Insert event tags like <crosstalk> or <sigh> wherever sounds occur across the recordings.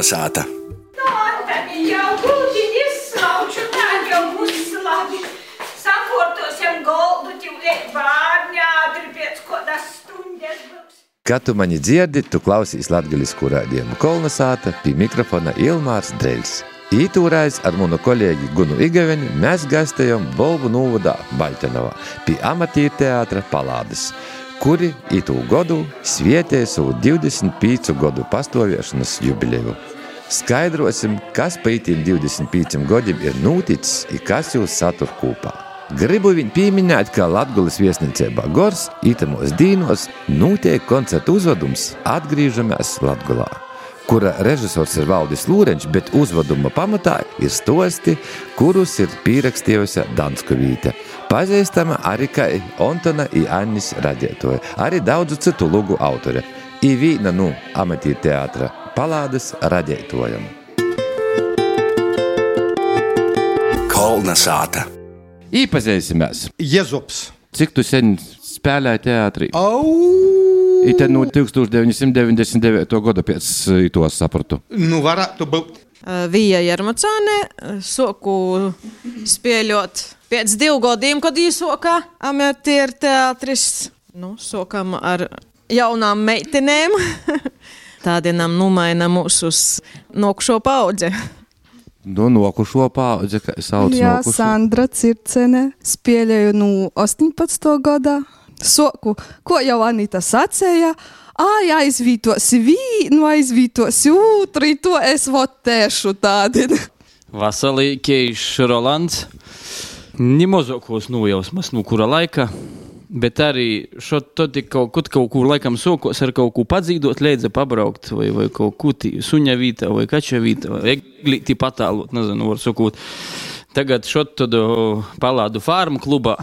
Būs. Kad tu mani dzirdi, tu klausīs latgaļisku rādījumu Kolnesāta pie mikrofona Ilmārs Dreļs. Ītūrais ar manu kolēģi Gunu Igaveni mēs gastējam Bolvu Nūvadā Baļķenovā pie amatīra teātra Palādes, kuri itū godu svietēja savu 25 godu pastāviešanas jubileju. Skaidrosim, kas pa itīm 25 gadiem ir noticis un kas jūs satur kopā. Gribu viņu pieminēt, ka Latvijas viesnīcībā Gors itamos dīnos notiek koncertu uzvedums Atgriežamies Latgulā kura režisors ir Valdis Lūreņš, bet uzveduma pamatā ir stosti, kurus ir pierakstījusi Danskovīte. Pazīstama arī kā Ontona i Annis radētoja, arī daudzu citu lugu autore. I vīna nu amatī teātra palādes radētojam. Kolna sāta! Īpazīsimies! Jezups. Cik tu sen spēlēji teātrī? Au! Ite no 1999. gada pēc to sapratu. Nu, varētu būt. Vija Jarmacāne soku spēļot pēc divu gadiem, kad īsoka amatieru teātris. Nu, sokam ar jaunām meitenēm. <laughs> Tādinam numaina mūsu nokšo paudze. Nu, nokušo paudze, kā sauc Jā, nokušo. Sandra Circene spēlēju no 18. gada. Soku, ko jau Anita sacīja, ai, aizvītosi vienu, aizvītosi otru, to es votēšu tādu. <laughs> Vasarī Keišs Rolands. Nemazākos nojausmas, no kura laika, bet arī šo tad kaut, kaut, kaut kur laikam sokos ar kaut ko padzīdot, līdzi pabraukt, vai, vai kaut ko tī, suņa vītā, vai kača vītā, vai eglīti patālot, nezinu, var sakot. Tagad šo tad palādu farmu klubā.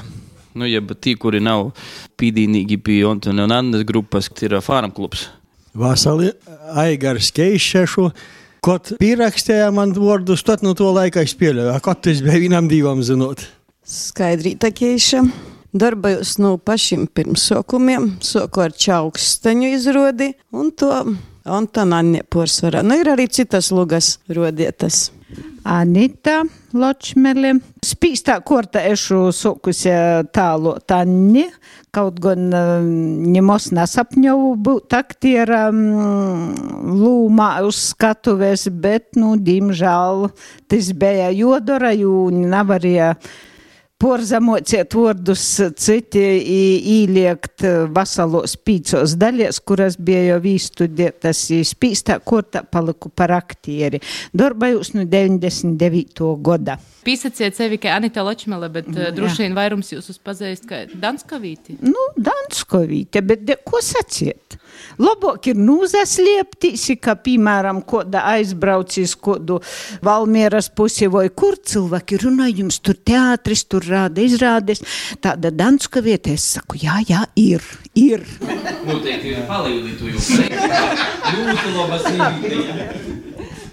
Nu, ja tie, kuri nav pīdīnīgi pie Antona un Annas grupas, ir farmu klubs. Vasarī Aigars Keišešu. Kaut pierakstīja man vārdus, tad no to laika es pieļauju. Kaut tas bija vienam divam zinot. Skaidrīta keiša. Darbojos no pašiem pirmsākumiem, soku ar čauksteņu izrodi un to Antona nepārsvarā. Nu, ir arī citas lugas rodietas. Anita Ločmele. Spīstā korta ešu sokusi tālu Tanni, kaut gan ņemos nesapņovu būt aktieram lūmā uz skatuves, bet, nu, diemžēl, tas bija jodara, jo nevarēja porzamociet vārdus citi īliekt vasalos pīcos daļās, kuras bija jau īstudētas spīstā kortā paliku par aktieri. Darbājos no 99. gada. Pīsaciet sevi kā Anita Ločmele, bet uh, droši vien vairums jūs uzpazīst kā Danskavīti. Nu, Danskovīte, bet de, ko saciet? Labāk ir nūzaslēptīs, kā piemēram, koda aizbraucis, kodu Valmieras pusi vai kur cilvēki runā jums tur teātris, tur rāda izrādes. Tāda Danskaviete, es saku, jā, jā, ir, ir. Noteikti ir idejas.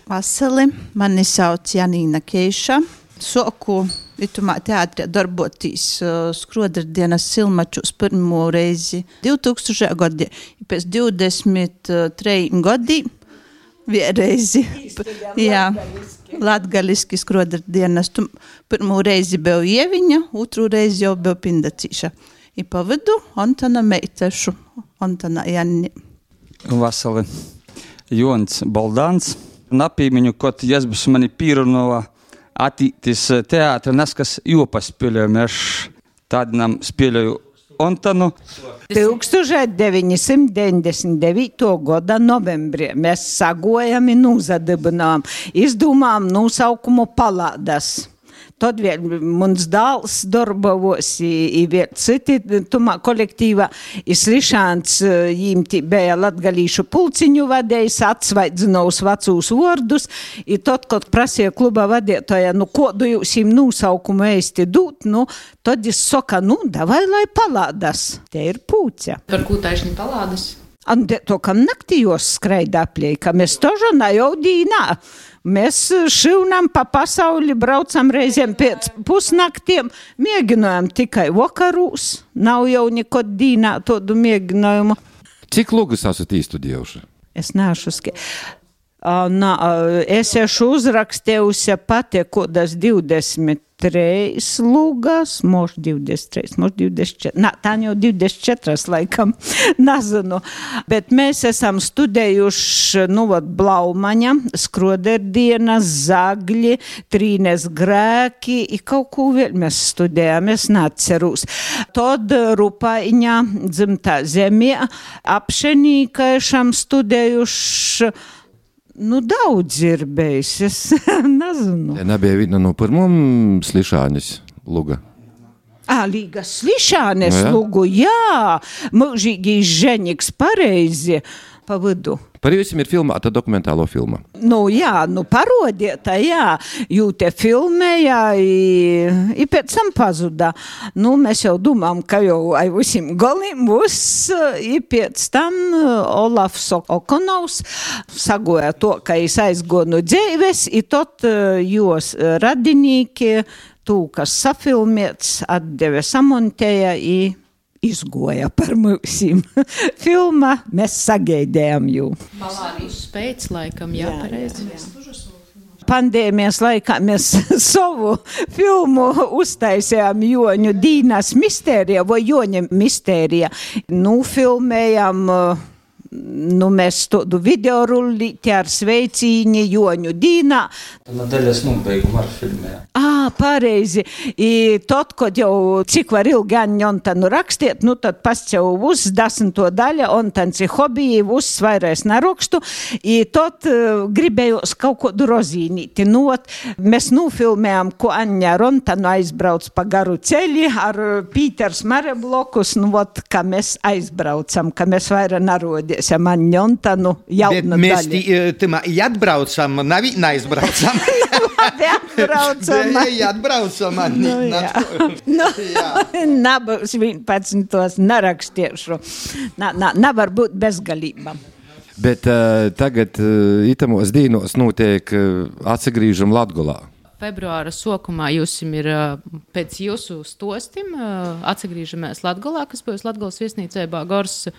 Vasali, mani sauc Janīna Keiša. Soku Itumā teātrī darboties uh, skrodardienas silmačus pirmo reizi 2000. gadā. Pēc 23 gadiem vienreizi. Jā, latgaliski skrodardienas. Tu pirmo reizi biju ieviņa, otru reizi jau biju pindacīša. I pavadu Antona meitešu, Antona Janni. Vasali Jons Baldāns. Napīmiņu, kaut jāsbus mani pīrunova attīstīties teātrī, neskas jopas spēlējumu. Es tādam spēlēju Ontanu. 1999. gada novembrī mēs sagojami nūzadibinām, izdomām nosaukumu palādas. Tad vēl mums dēls darbavos, i vēl citi tumā kolektīvā, izlišāns jīm bija latgalīšu pulciņu vadējs, atsvaidzinājus vecūs vārdus, i tad, kad prasīja kluba vadētoja, nu, kodu jūs jīm nosaukumu eisti dūt, nu, tad es saka, nu, davai, lai palādas. Te ir pūce. Par ko taisni palādas? Un to, kam naktījos skraida aplī, ka mēs to žanā dīnā. Mēs šūnām pa pasauli, braucam reizēm pēc pusnaktiem, mēģinājām tikai vakarūs. Nav jau nekad dīnā tādu mēģinājumu. Cik lugas esat īstudējuši? Es neesmu. Ā, Nā, es esmu uzrakstījusi pati kādas 23 lugas, možda 23, možda 24. Nā, tā jau 24 laikam, <laughs> nezinu. Bet mēs esam studējuši, nu, vat, Blaumaņa, Skroderdienas, Zagļi, Trīnes grēki, i kaut ko vēl mēs studējām, es neatceros. Tad Rupaiņa, dzimtā zemē, apšenīkaišam studējuši, nu, daudz ir bijis, es <laughs> nezinu. Ja nebija viena no pirmām slišānis luga. Ā, Līgas slišānes Nu jā. lugu, jā, mūžīgi ženiks pareizi pa vidu. Par jums ir filmēta dokumentālo filma. Nu, jā, nu, parodieta, jā, jūte filmēja, i, i pēc tam pazuda. Nu, mēs jau domājam, ka jau ai visiem galiem būs, i pēc tam uh, Olafs Okonovs sagoja to, ka es aizgoju no dzīves, i tot uh, jos uh, radinīki, tū, kas safilmēts, atdeve samontēja, i izgoja par mūsim. <laughs> Filma mēs sagaidējām jū. Palādījus spēc laikam, jā, jā pareizi. Pandēmijas laikā mēs <laughs> savu filmu uztaisījām Joņu Dīnas mistērija vai Joņa mistērija. Nu, filmējām, uh, nu, mēs tādu video rullīti ar sveicīņi Joņu Dīnā. No daļas nobeigumu ar filmē. Ā, pareizi. I tad, kad jau cik var ilgi Anjontanu rakstiet, nu tad pats jau uz desmito daļa, un tans ir hobiji, uz vairs nerakstu. I tad uh, gribējos kaut ko rozīnīti. Nu, ot, mēs nufilmējām, ko Anja Rontanu aizbrauc pa garu ceļi ar uh, Pīters Mareblokus, nu, ot, ka mēs aizbraucam, ka mēs vairāk narodiesim Anjontanu Bet jaunu mēs daļu. tī, e, tamā i atbraucam, nav i neizbraucam. <laughs> <laughs> <laughs> Labi, atbraucam. Ei, atbraucam, man. Nu, <laughs> jā. <laughs> Nu, Nabūs 11. nerakstiešu. Na, na, nevar būt bezgalība. Bet uh, tagad uh, itamos dīnos notiek uh, atsegrīžam Latgulā. Februāra sākumā jūs ir pēc jūsu stostim atgriežamies Latvijā, kas būs Latvijas viesnīcē Bāgors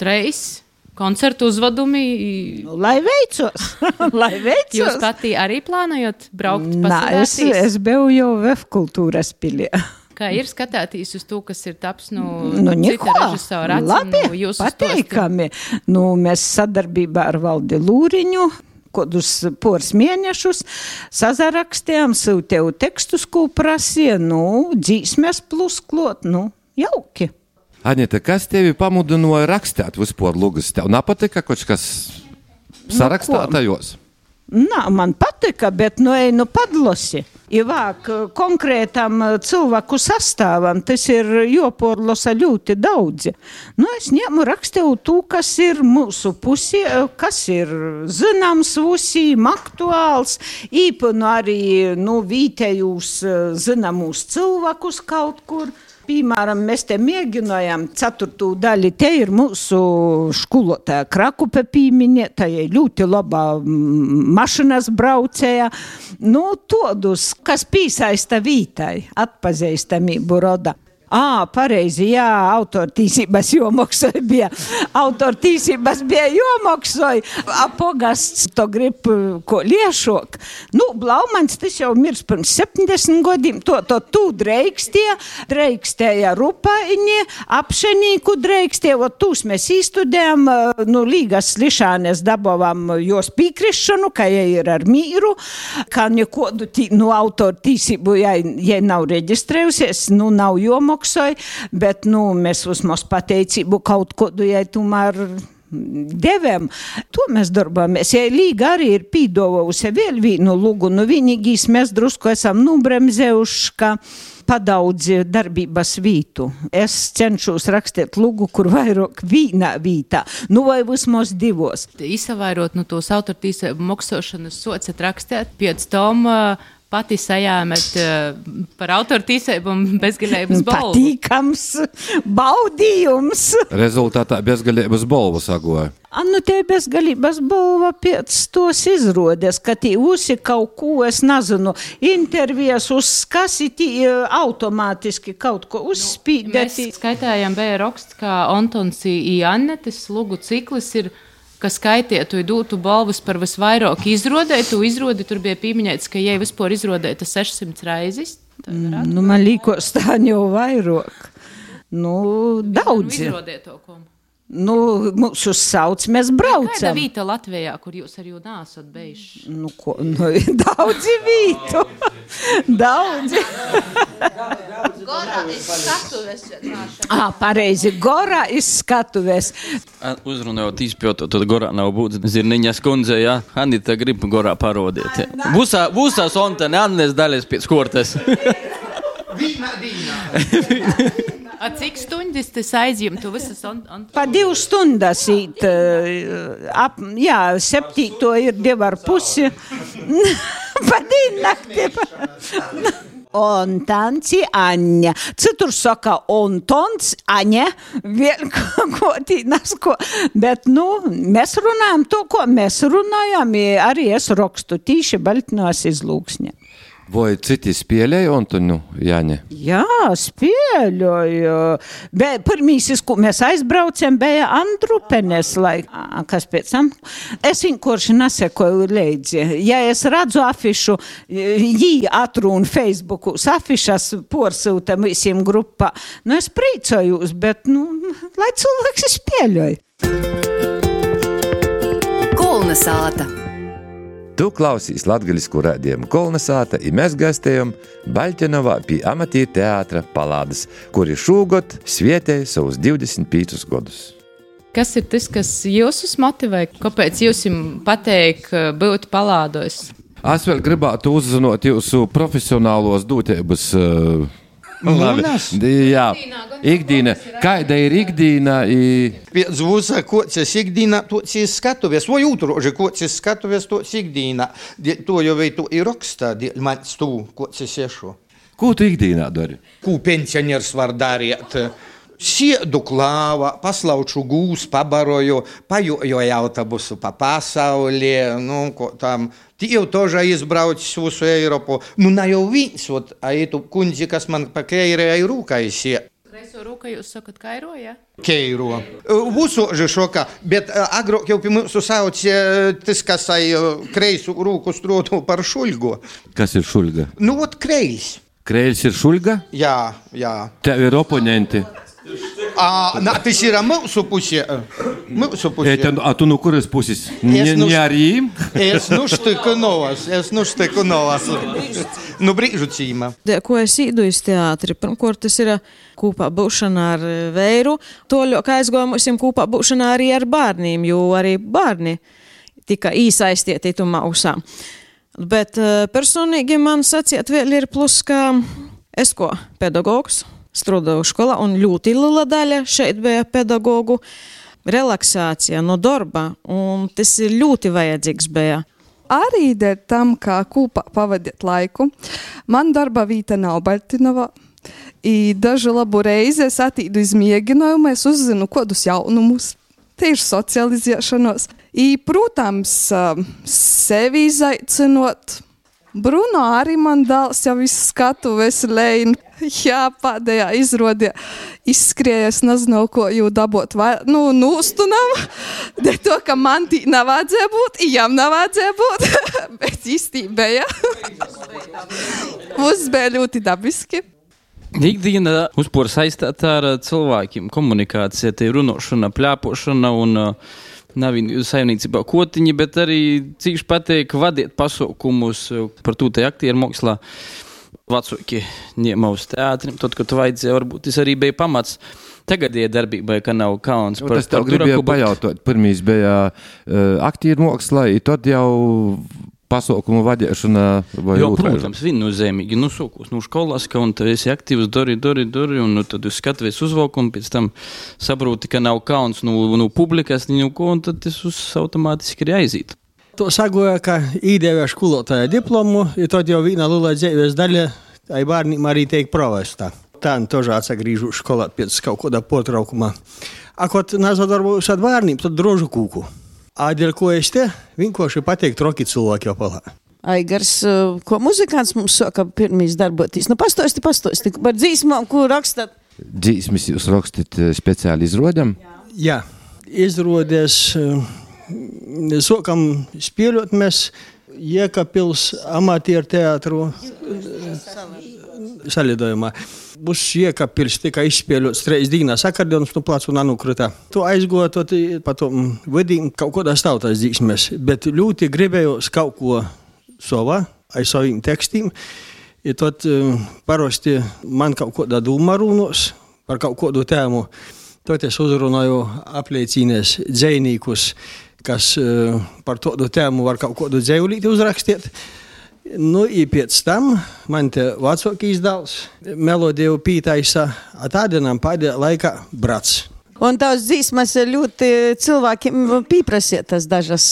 Treis. Koncertu uzvedumi. Lai veicos! <laughs> Lai veicos! Jūs pati arī plānojat braukt pa Nā, es, es biju jau VF kultūras pilī. <laughs> Kā ir skatīties uz to, kas ir taps no Nu, cita neko, režisora labi, no jūsu pateikami. Nu, mēs sadarbībā ar Valdi Lūriņu kādus poras mēnešus sazarakstījām, sūtēju tekstus, ko prasīja, nu, dzīsmes plus klot, nu, jauki. Aņeta, kas tevi pamudināja rakstīt vispār lugas? Tev nepatika kaut kas sarakstātajos? Nā, man patika, bet nu ej, nu padlosi. Ivāk konkrētam eh, cilvēku sastāvam, tas ir joporlosa ļoti daudzi. Nu, es ņemu rakstīju to, kas ir mūsu pusē, eh, kas ir zināms visiem, aktuāls, īpanu arī, nu, vītējus eh, zināmus cilvēkus kaut kur. Piemēram, mēs te mēģinājām ceturto daļu. Te ir mūsu skolotāja Krakupe pieminēta, tā ir ļoti laba mašinas braucēja. Nu, tādus, kas piesaista vītai, atpazīstamību roda. Ā, pareizi, jā, autortiesības jomaksoja bija. Autortiesības bija jomaksoja. Apogasts to grib ko liešok. Nu, Blaumans tas jau mirs pirms 70 gadiem. To, to tu dreikstēja, dreikstēja rupaini, apšenīku dreikstēja. O tūs mēs īstudējam, nu, līgas slišānes dabovām jos pīkrišanu, ka jai ir ar mīru, ka nekodu tī, nu, autortiesību, ja, ja nav reģistrējusies, nu, nav jomaksoja maksāja, bet nu, mēs uzmos pateicību kaut ko, ja tomēr devām. To mēs darbojamies. Ja līga arī ir pīdovusi vēl vienu lūgu, nu vienīgīs mēs drusku esam nubremzējuši, ka padaudzi darbības vītu. Es cenšos rakstīt lūgu, kur vairāk vīnā vītā, nu vai vismaz divos. Izsavairot no tos autortīsību maksāšanas socat rakstēt, pēc tam uh, pati sajāmet uh, par autortīsību un bezgalības <laughs> balvu. Patīkams baudījums. Rezultātā bezgalības balvu sagoja. Anu te bezgalības balva pēc tos izrodes, ka tī usi kaut ko, es nezinu, intervijas uzskasiti automātiski kaut ko uzspīdēt. Mēs skaitājām bija raksts, ka Antons I. Annetes lugu ciklis ir kas skaitietu, dotu balvas par visvairāk izrodē. Tu izrodi tur bija pieminēts, ka, ja vispār izrodēta 600 reizes, Mm, nu, man liekas, tā jau vairāk. Nu, daudz. Nu, izrodiet to ko. Nu, mūs uzsauc, mēs Kāda braucam. vieta Latvijā, kur jūs arī nesat bijuši? Nu, ko, nu, <laughs> daudzi vītu. daudzi. Gorā izskatuves. Ah, pareizi, gorā izskatuves. Uzrunājot īspjautu, tad gorā nav būt zirniņas kundze, jā. Anita grib gorā parodēt. Būsā, būsā sonta neannes daļas pēc kortes. <laughs> A cik stundas tas aizjūta? Tu visas on, on... Pa divas stundas īt, eh, ap, jā, septīto ir divi ar pusi. <laughs> pa dienu nakti. <laughs> Un tanci Aņa. Citur saka, un tons Aņa. Vien ko, tīnas, ko. Bet, nu, mēs runājam to, ko mēs runājam. Arī es rakstu tīši Baltinos izlūksņa. Vai citi spēlēja Antonu Jāņa? Jā, spēļoju. Bet pirmīsis, ko mēs aizbraucam, bija Andrupenes laika. Ā, Kas pēc tam? Es vienkārši nesekoju līdzi. Ja es redzu afišu, jī atrunu Facebooku, afišas porsūta visiem grupā, nu es priecājos, bet, nu, lai cilvēks spēļoja. Kulna sāta. Tu klausīs latgaļisku rādījumu kolonizāta, un mēs gastējam Baļķinovā pie amatīra teātra palādes, kuri šogad svietēja savus 25 gadus. Kas ir tas, kas jūs motivē? Kāpēc jūs pateikt, būt palādos? Es vēl gribētu uzzināt jūsu profesionālos dotības. Uh, Lunas? Jā, ikdiena. Kāda ir ikdiena? Visa, kods ir ikdiena, tots ir skatuves, vai otroži, kods ir skatuves, tots ikdiena. To jau veidu ir rakstā, man stū, kods ir sešu. Ko tu ikdienā dari? Ko pensioners var darīt? Siedu klavą, paslaučiu gūs, pabaroju, pajoju autobusu pa pasaulį, nu, ko, tam. Tai jau tožai izbraucis visu Europu. Nu, na jau vins, o eitų kundzi, kas man pakeirė į rūką įsie. Kreiso rūką jūs sakat kairoje? Ja? Keiruo. E, vusu žišoka, bet e, agro jau pirmų susaucė e, tas, kas ai kreisų rūkų struotų par šulgu. Kas ir šulga? Nu, ot kreis. Kreis ir šulga? Ja, ja. Tev ir oponenti. A, na, tas ir mūsu pusē. Mūsu pusē. Ete, a tu? Es nu- ne arī? Es nu štiku novas, es nu štiku novas. Nu, brīžu cīma. De, ko es īdu iz teātri? Pirmkārt, tas ir kopā būšana ar vēju. To ļoti aizgājusim kopā būšanā arī ar bērniem, jo arī bērni tika īsaistīti tumā usā. Bet personīgi man sacīt vēl ir plus, ka es ko pedagogs, strādāju skolā un ļoti liela daļa šeit bija pedagogu relaksācija no darba, un tas ir ļoti vajadzīgs bija. Arī dēļ tam, kā kopā pavadīt laiku. Man darba vieta nav Baltinovā. I dažu labu reizi es attīdu izmēģinājumu, es uzzinu kādus jaunumus. Ir socializēšanos. I, protams, sevi izaicinot. Bruno arī man dāls jau visu skatu veselēju. <laughs> Jā, pēdējā izrādē izskrējies, nezinu, ko jau dabūt. Vai, nu, nūstunam, <laughs> de to, ka man tī nav vajadzēja būt, jām nav vajadzēja būt, <laughs> bet īstenībā, jā. Mums bija ļoti dabiski. Ikdiena uzpūra saistīta ar cilvēkiem, komunikācija, tie runāšana, plēpošana un uh, nav saimniecībā kotiņi, bet arī cīši patīk vadīt pasaukumus uh, par to te aktieru mākslā. Vecāki ņēma uz teātrim, tad, kad vajadzēja, varbūt tas arī bija pamats. Tagad ir darbībai, ka nav kauns Nu, tas tev gribēja pajautāt. Pirmīs bija uh, aktieru mākslā, i tad jau pasaukumu vadīšana vai Jo, otrādi? protams, viennozīmīgi. Nu, sūkos, nu, skolās, ka un tu esi aktīvs, dari, dari, dari, un nu, tad jūs skatāties uzvalkumu, pēc tam saproti, ka nav kauns no, no publikas, nu, ko, un tad tas uz automātiski ir aiziet. To sagoja, ka īdēvē skolotāja diplomu, ir tad jau viena liela dzīves daļa, tai bērniem arī tiek provesta. Tā nu tožā atsagrīžu skolā pēc kaut kāda potraukuma. Akot nazadarbojos ar bērniem, tad drožu kūku. Ādēļ, ko es te vienkārši pateikt roki cilvēki jau palā. Aigars, uh, ko muzikants mums saka pirmīs darboties? Nu, pastosti, pastosti par dzīsmām, ko rakstat. Dzīsmis jūs rakstat eh, speciāli izrodam? Jā, izrādās, sākam spēlēt mēs Jēkabpils amatieru teātru szalidojma. Busieka pirštika izspēļots reizes dīnā sakardionas, nu plācu nanu krita. To aizgotot, patom mm, vadīm kaut ko dastāvtās dzīksmes, bet ļoti gribēju kaut ko savā, aiz saviem tekstiem. Ir tad e, parasti man kaut kāda doma runos par kaut kādu tēmu. Tad es uzrunāju apliecinās dzēnīkus, kas e, par to tēmu var kaut kādu dzēvlīti uzrakstīt. Nu, pēc tam man te vecākais dēls melodiju pītaisa, atādinām pēdējā laikā brats. Un tās dzīsmas ļoti cilvēkiem pieprasītas dažas,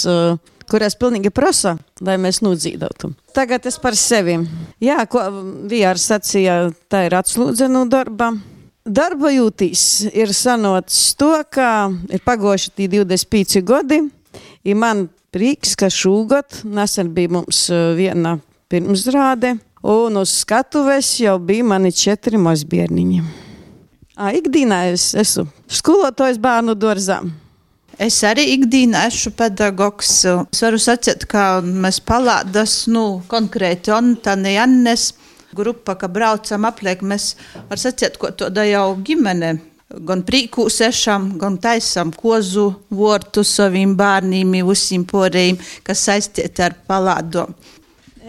kuras pilnīgi prasa, lai mēs nudzīdotu. Tagad es par sevi. Jā, ko Vijārs sacīja, tā ir atslūdzenu darba. Darba jūtīs ir sanots to, ka ir pagoši tī 25 gadi, i man prieks, ka šūgot nesen bija mums viena pirmsrāde, un uz skatuves jau bija mani četri mazbērniņi. Ikdienā es esmu skolotājs bērnu dārzā. Es arī ikdienā esmu pedagogs. Es varu sacīt, ka mēs palādas, nu, konkrēti Ontani Jannes grupa, ka braucam apliek, mēs var sacīt, ko to da jau ģimene. Gan prīkū sešam, gan taisam kozu vortu saviem bērniem, visiem porējiem, kas saistīti ar palādom.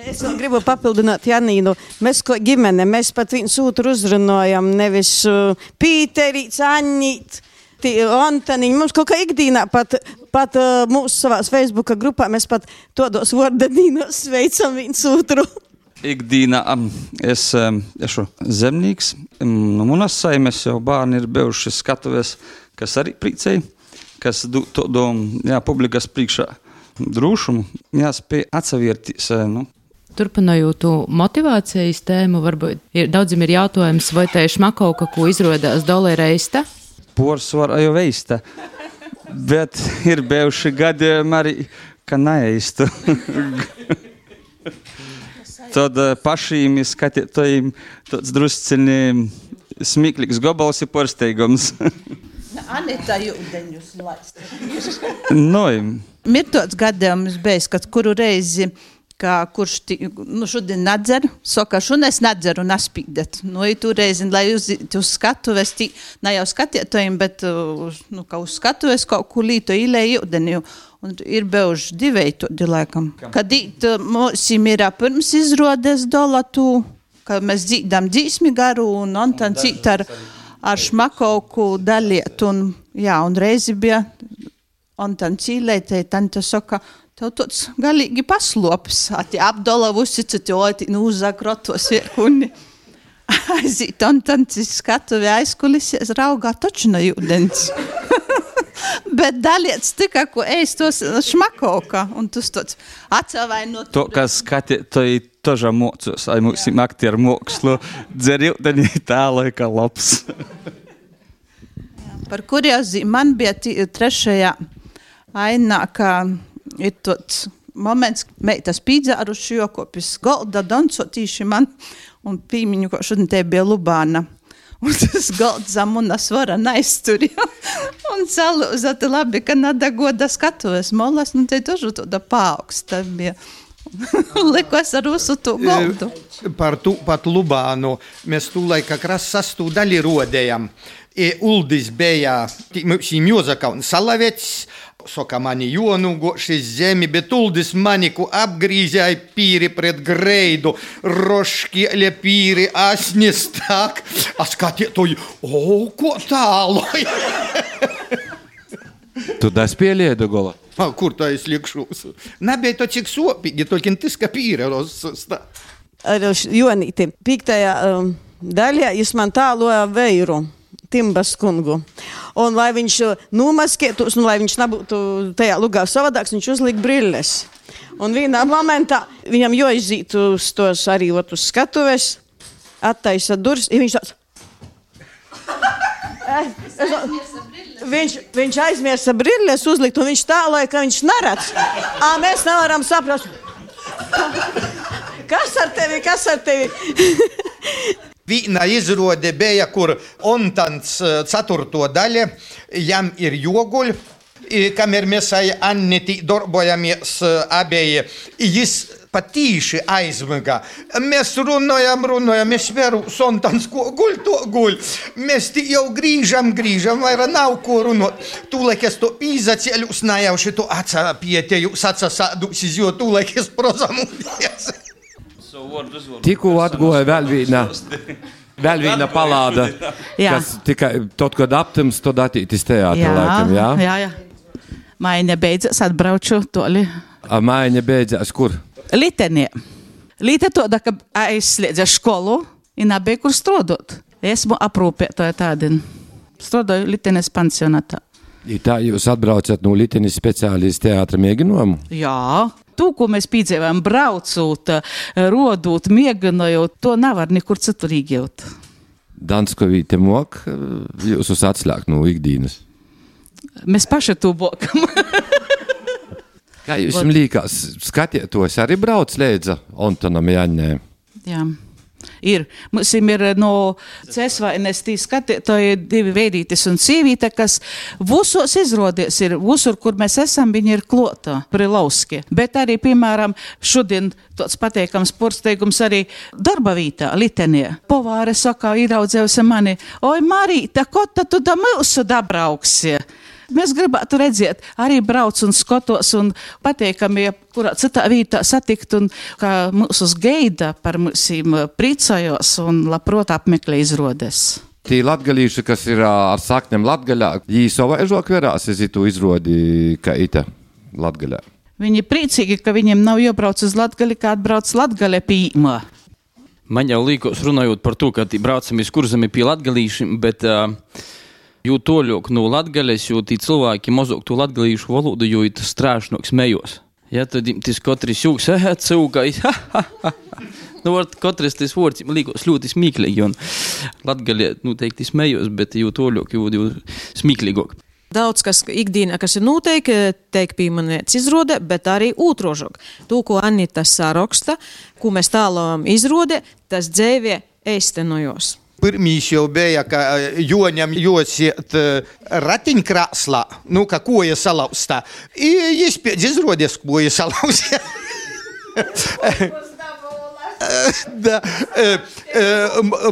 Es vēl gribu papildināt Janīnu. Mēs kā ģimene, mēs pat viens otru uzrunājam, nevis uh, Pīterīts, Aņīt. Antoniņš, mums kaut kā ikdienā, pat, pat uh, mūsu savā Facebook grupā, mēs pat todos vārdadīnos sveicam viens otru. Ikdienā um, es um, esmu zemnieks. Um, no manas saimes jau bērni ir bijuši skatuves, kas arī priecēja, kas do, to, do, jā, publikas priekšā drošumu, jāspēj atsavērties. Nu, Turpinot motivācijas tēmu, varbūt ir, daudziem ir jautājums, vai tā ir šmakauka, ko izrādās dolāra reista? Porsvara jau veista, bet ir bijuši gadījumi arī, ka neeistu. <laughs> Tad uh, pašiem skatītājiem tāds drusciņi smieklīgs gabals ir porsteigums. <laughs> Anita jūdeņus laist. no, Ir tāds gadījums bijis, kad kuru reizi ka kurš ti, nu, šodien nedzer, saka, šodien es nedzeru un aspīdet. Nu, ja tu reizi, lai uz, uz skatuves, tī, ne jau skatietojiem, bet uz, nu, ka uz skatuves kaut ko līto īlēju ūdeni. Un ir bijuši divi tādi laikam. Kad mums ir pirms izrādes dolatu, ka mēs dzīdam dzīsmi garu un on tan cīt ar, ar šmakauku daliet. Un, jā, un reizi bija on tan cīlētē, tan ta saka, Tev tāds galīgi paslops, tu oti nu uzakrotos virkuni. <laughs> Aiziet, un tad skatu aizkulisies, raugā taču no jūdens. <laughs> Bet daliet tikai, ko ēst tos šmakoka, un tu tāds atsavainot. To, kas skatītāji tožā mocos, ai mums ir aktieru mākslu, dzer jūdeni tā laika labs. <laughs> Par kuriozi man bija trešajā ainā, ka ir tāds moments, meitas pīdzāruši jokopis golda dancotīši man un pīmiņu, ko šodien te bija Lubāna. Un tas galds zem un svara neizturēja. <laughs> un salūza, te labi, ka nada goda skatuves molas, nu te tožu tāda paaugsta bija. <laughs> Likos ar usu to goldu. Par tu pat Lubānu mēs tūlēk kā kras sastūdaļi rodējam. E, Uldis bija šī mūzika socamani Ionugo și zemi betuldis mani cu apgrize ai piri pred greidu, roșchi le piri asni stac, ascatietui, o, ko taloj. Tu daspėlė, Degola? A, kur tā es likšos? Nē, bet to cik sopīgi, to kintis kapīros stāv. Ar Jonīti, piektajā um, daļā jūs man tāloja veiru. Timbas kungu. Un, lai viņš nomaskētos, un lai viņš nebūtu tajā lugā savādāks, viņš uzlika brilles. Un vienā momentā viņam jāiziet uz tos arī ot, uz skatuves, attaisa durvis, un viņš tāds. <laughs> Viņš, viņš aizmirsa brilles uzlikt, un viņš tālāk, ka viņš neredz. Ā, mēs nevaram saprast. <laughs> Kas ar tevi? Kas ar tevi? <laughs> Vīna izrode bija, kur Ontants eh, 4. daļa jam ir joguļ, kam ir mesai Anniti darbojamies eh, abieji. Jis patīši aizmiga. Mes runojam, runojam, es veru, sontans, ko guļ, to guļ. Mes jau grįžam, grįžam, vai nav ko runot. Tūlekės to įzacėlius, na jau šito atsapėtėjus, atsasadu, sizijo tūlekės prozamudės. Tikko atgoja vēl viena. Vēl viena palāda, Jā. kas tikai tad, kad aptams, tad attīstīs teātrī. Jā, Laikam, jā? jā, jā. Maiņa beidzas, atbraucu toli. A mājiņa beidzās kur? Litenē. Līta to, ka aizslēdza skolu un nebija kur strādāt. Esmu aprūpētāja tāda. Strādāju Litenes pansionātā. Tā jūs atbraucat no Latvijas speciālistu teātra mēģinājumu? Jā, to, ko mēs piedzīvojam, braucot, rodot, mēģinot, to nevar nekur citur iegūt. Danskovīte mok jūs uz atslēgt no ikdienas. Mēs paši to bokam. Kā jums liekas, skatieties, arī brauc līdzi Antonam Jāņē? Jā. Ir. Mums ir no Cēsvainas tī skatītāji divi veidītis un sīvīte, kas visos izrodies ir, visur, kur mēs esam, viņi ir klota, prilauski. Bet arī, piemēram, šodien tāds pateikams porsteigums arī darba vītā, litenē. Povāre saka, ieraudzējusi mani, oi Marīta, ko tad tu da mūsu dabrauksi? Mēs gribētu redzēt, arī brauc un skatos un pateikami, ja kurā citā vietā satikt un kā mūsu gaida par mūsīm priecājos un labprot apmeklē izrodes. Tie latgalīši, kas ir ar saknēm latgaļā, viņi savaižok verās, es itu izrodi, ka ita latgaļā. Viņi priecīgi, ka viņiem nav jābrauc uz Latgali, kā atbrauc Latgale pīmā. Man jau liekas, runājot par to, ka braucam iz kurzemi pie latgalīšiem, bet uh, jo toļok no latgales, jo tī cilvēki mazāk to latgalīšu valodu, jo ir tas strāšnoks mejos. Ja tad tas katrs jūgs, eh, ha. Nu, var katrs tas vārds liekas ļoti smieklīgi, un latgalē noteikti smējos, bet jo toļok, jo, jo smieklīgāk. Daudz kas ikdienā, kas ir noteikti, tiek pieminēts izrādē, bet arī otrožok. To, ko Anita saraksta, ko mēs tālām izrādē, tas dzīvē eistenojos. Pirmīs jau bija, ka eh, Joņam josiet ratiņkrāslā, nu, ka koja salauzta. I jis pēc izrodies, koja salauzta. Da,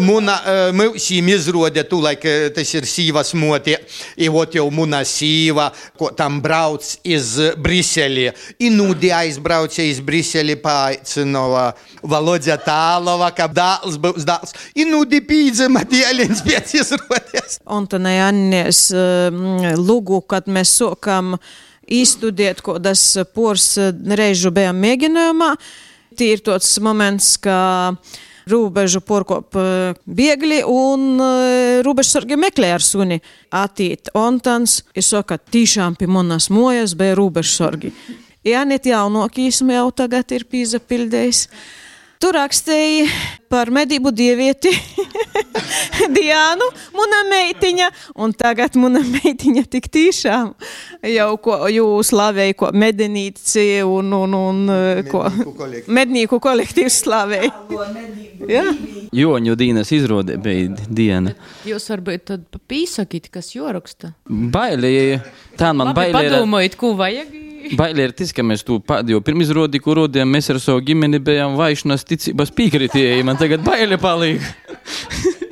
muna mūsim izrodē, tūlaik e, tas ir sīvas motie, i vot jau muna sīva, ko tam brauc iz Briseli. I nūdi aizbraucia iz Briseli paaicinova Valodža Tālova, ka dāls būs dāls. I nūdi pīdzima dieliņš pēc izrodēs. Un tad Annies lūgu, kad mēs sokam izstudiet, ko tas pors reižu bijām mēģinājumā. Tī ir tāds moments, ka robežu porkop biegli un robežsargi meklē ar suni. Atīt Ontans ir saka, tiešām pie manas mojas bija robežsargi. Jānet jaunokīs jau tagad ir pīzapildējis. Tur rakstīja par medību dievieti <laughs> Diānu, mana meitiņa, un tagad mana meitiņa tik tiešām jau ko jūs slavēja, ko medenīci un, un, un ko mednīku kolektīvs slavēja. Jā. Joņu dīnas izrādē bija diena. Jūs varbūt tad pīsakīt, kas joraksta. Bailī, tā man bailī. ir- padomājiet, ko vajag. <laughs> Bailē ir tas, ka mēs to pēdējo pirmizrādi, ko rodījām, mēs ar savu ģimeni bijām vaišanas ticības piekritēji. Man tagad bailē palīk. <laughs>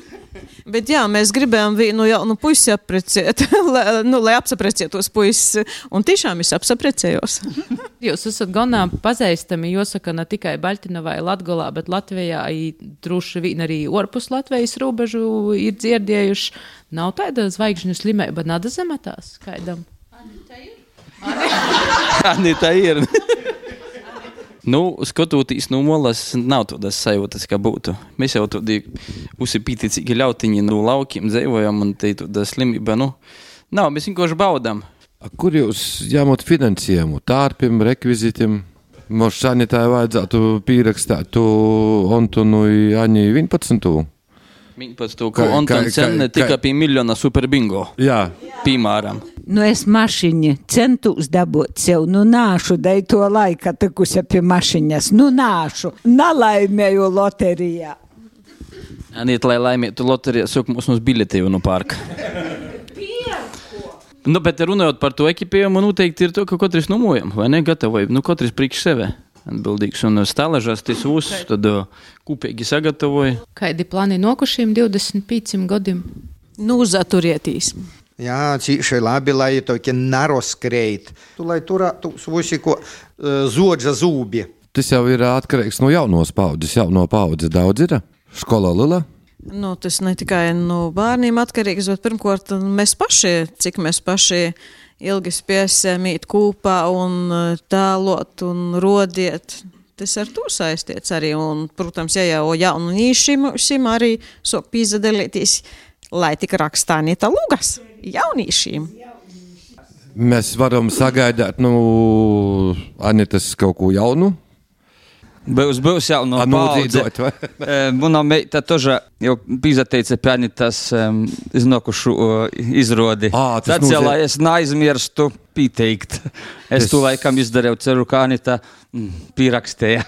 Bet jā, mēs gribējām vienu jaunu puisi apprecēt, <laughs> lai, nu, lai apsaprecētos puisis, un tiešām es apsaprecējos. Jūs esat ganā pazīstami, jāsaka, ne tikai Baltiņā, Latvijā, bet Latvijā droši vien arī ārpus Latvijas robežu ir dzirdējuši. Nav tāda zvaigžņu slimība, nada zemetās kaidam. <laughs> Tā ir. <laughs> nu, skatoties no malas, nav tādas sajūtas, kā būtu. Mēs jau tādi uzsipītīcīgi ļautiņi no laukiem dzīvojam, un te tāda slimība, nu, nav, mēs vienkārši baudām. Kur jūs ņemat finansējumu? Tārpim, rekvizītiem? Mums sanitāji vajadzētu pierakstīt to Antonu Jāņi 11. Antons ka- Senne ka- tika pie miljona superbingo. Jā. Piemēram. Nu, es mašīnu centos dabūt sev, nu, nāšu, dai to laika tikusi pie mašīnas, nu, nāšu, nalaimēju loterijā. Aniet, lai laimētu loterijā, saka mums mums biļeti jau no parka. Nu, bet runājot par to ekipējumu, noteikti ir to, ka katrs numojam, vai ne, gatavoja, nu, katrs priekš sevi atbildīgs. Un stālažās tas uz, tad uh, kopīgi sagatavoja. Kādi plāni nokušiem 25 gadiem? Nu, zaturietīs. Jā, cīši labi, lai tokie naroskreit. Tu, lai turētu visu, ko uh, zodža zūbi. Tas jau ir atkarīgs no jaunos paudzes. Jauno paudze daudz ir. Skolā Lila. Nu, tas ne tikai no bērniem atkarīgs, bet pirmkārt mēs paši, cik mēs paši ilgi spēsim iet kopā un eh, tēlot un rodiet. Tas ar to saistīts arī. Un, protams, ja jau jaunīšiem arī sok pīzadalīties, lai tik rakstā neta lugas jaunīšiem. Mēs varam sagaidāt, nu, Anitas kaut ko jaunu. Byłs, byłs jauno paudzot. Manam meita toža jau izateica pēni tas um, iznokušu uh, izrodi. À, tas Tad, ja lai es neaizmirstu pieteikt, es, es... to laikam izdarīju, ceru, kā Anita tā mm, pierakstīja.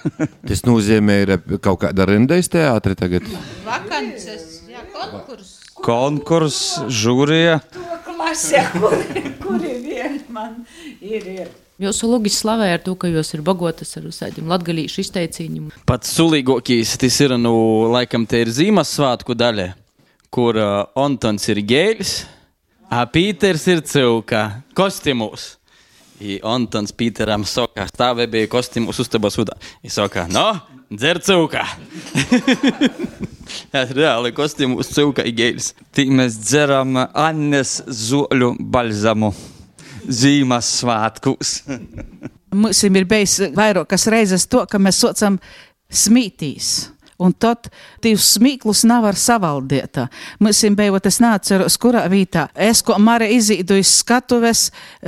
tas nozīmē, ir e, kaut kāda rindeis teātri tagad? Vakances, jā, konkurss. Konkurs, žūrija. Klasē, kuri, kuri vien man ir. ir. Jūsu lūgis slavē ar to, ka jūs ir bagotas ar uzsēdiem latgalīšu izteicīņiem. Pats sulīgākais tas ir, nu, laikam, te ir Ziemassvētku daļa, kur uh, Antons ir gēļs, a Pīters ir cilka kostimūs. I Antons Pīteram saka, stāvē bija kostimūs uztabas udā. I saka, no, dzer cilka. <laughs> Tas reāli i gēļs. Tik mēs dzeram Annes zoļu balzamu Ziemassvētkus. Mums ir bijis vairākas reizes to, ka mēs saucam smītīs. Un tad tīvs smīklus nevar savaldēt. Mums bija, es neatceros, kurā vietā. Es, ko Mara izīdu iz skatuves,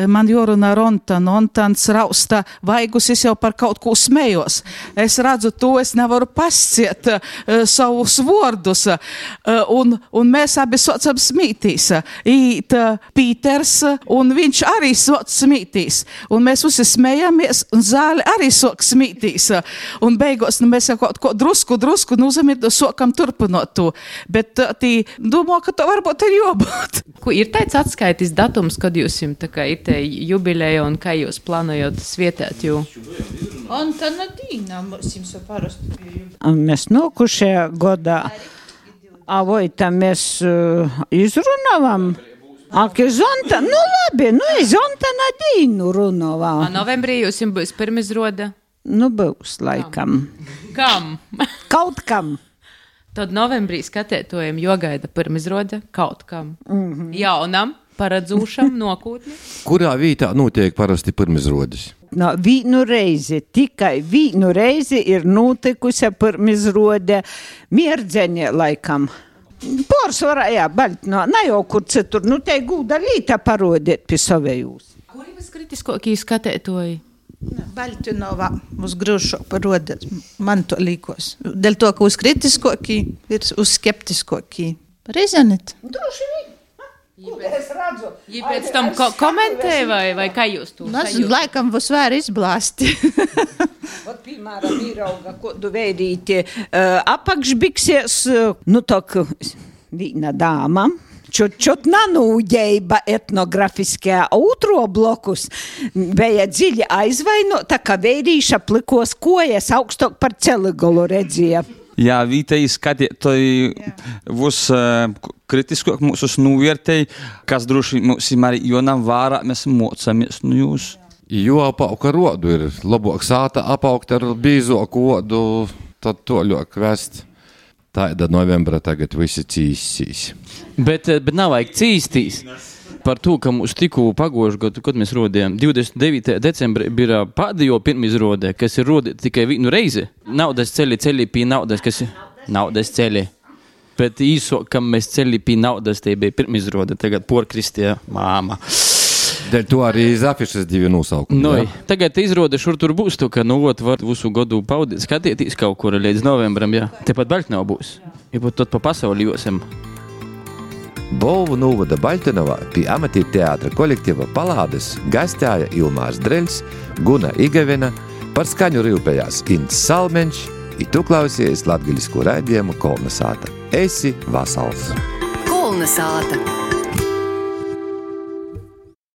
man joruna ronta, nontans rausta vaigus, es jau par kaut ko smējos. Es redzu to, es nevaru pasciet uh, savus vārdus. Uh, un, un mēs abi saucam smītīs. Īt uh, Pīters, un viņš arī sauc smītīs. Un mēs visi smējamies, un zāle arī sauc smītīs. Un beigās nu, mēs jau kaut ko drusku, drusku nozamiet, sokam turpinot to. Bet tī domā, ka to varbūt ir jābūt. <laughs> Ko ir tāds atskaitis datums, kad jūs jums tā kā ir te jubileja un kā jūs plānojat svietēt? Jo... Un tā nadīna mums jums jau parasti. Mēs nokušajā gadā, avoj, tam mēs uh, izrunājām. Ak, zonta, nu labi, nu zonta nadīnu runājām. A novembrī jūs jums būs pirmizroda? Nu, būs laikam. Kam? <laughs> Kaut kam. Tad novembrī skatētojam jogaida pirmizroda kaut kam. Mm -hmm. Jaunam, paredzūšam, <laughs> nokūtni. Kurā vietā notiek parasti pirmizrodas? No, vienu reizi, tikai vienu reizi ir notikusi pirmizrode mierdzeņa laikam. Pārsvarā, jā, baļt, no, ne jau kur citur, nu te gūda līta parodiet pie savējūs. Kur ir viskritiskākie skatētoji? Baļķinovā uz grūšo parodas. Man to līkos. Dēļ to, ka uz kritiskokī ir uz skeptiskokī. Reizonit. Droši vien. Es redzu, Ja pēc tam ko komentē, vai, vai kā jūs to Nezinu, laikam būs vēr izblāsti. <laughs> Ot, piemēram, īrauga kodu veidīti uh, apakšbiksies, uh, nu tok vīna dāma. Čut, nanūģeiba etnografiskajā otro blokus bija dziļi aizvainota, ka vērīša plikos kojas augstāk par celigolu redzēja. Jā, vietēji skatītāji būs uh, kritiskāk mūsu novērtēji, kas droši mums ir arī jonam vārā, mēs mocamies no jūs. Jo apauga rodu ir labāk sāta apaugt ar bīzoku odu, tad to ļoti vest. Tāda novembra tagad visi cīsīs. Bet, eh, bet nav vajag cīstīs. Par to, ka mums tikko pagājušajā gadā, kad mēs rodījām, 29. decembrī bija pēdējo pirmizrode, kas ir rodīta tikai vienu reizi. Naudas ceļi, ceļi pie naudas, kas ir naudas ceļi. Bet īso, kam mēs ceļi pie naudas, tie bija pirmizrode, tagad porkristija māma. Dēļ to arī zafišas divi nosaukumi. Nu, jā? tagad izrāda, šur tur būs, to, ka, nu, ot, var visu gadu paudīt, skatieties kaut kur līdz novembrim, jā. Tepat Baltnau būs. Ja pat tad pa pasauli josim. Bolvu novada Baltinovā pie amatīra teātra kolektīva Palādes gastēja Ilmārs Dreļs, Guna Igavena, par skaņu rīpējās Ints Salmenš, itu klausies latgaļisku raidījumu Kolna sāta. Esi vasals! Kolna sāta.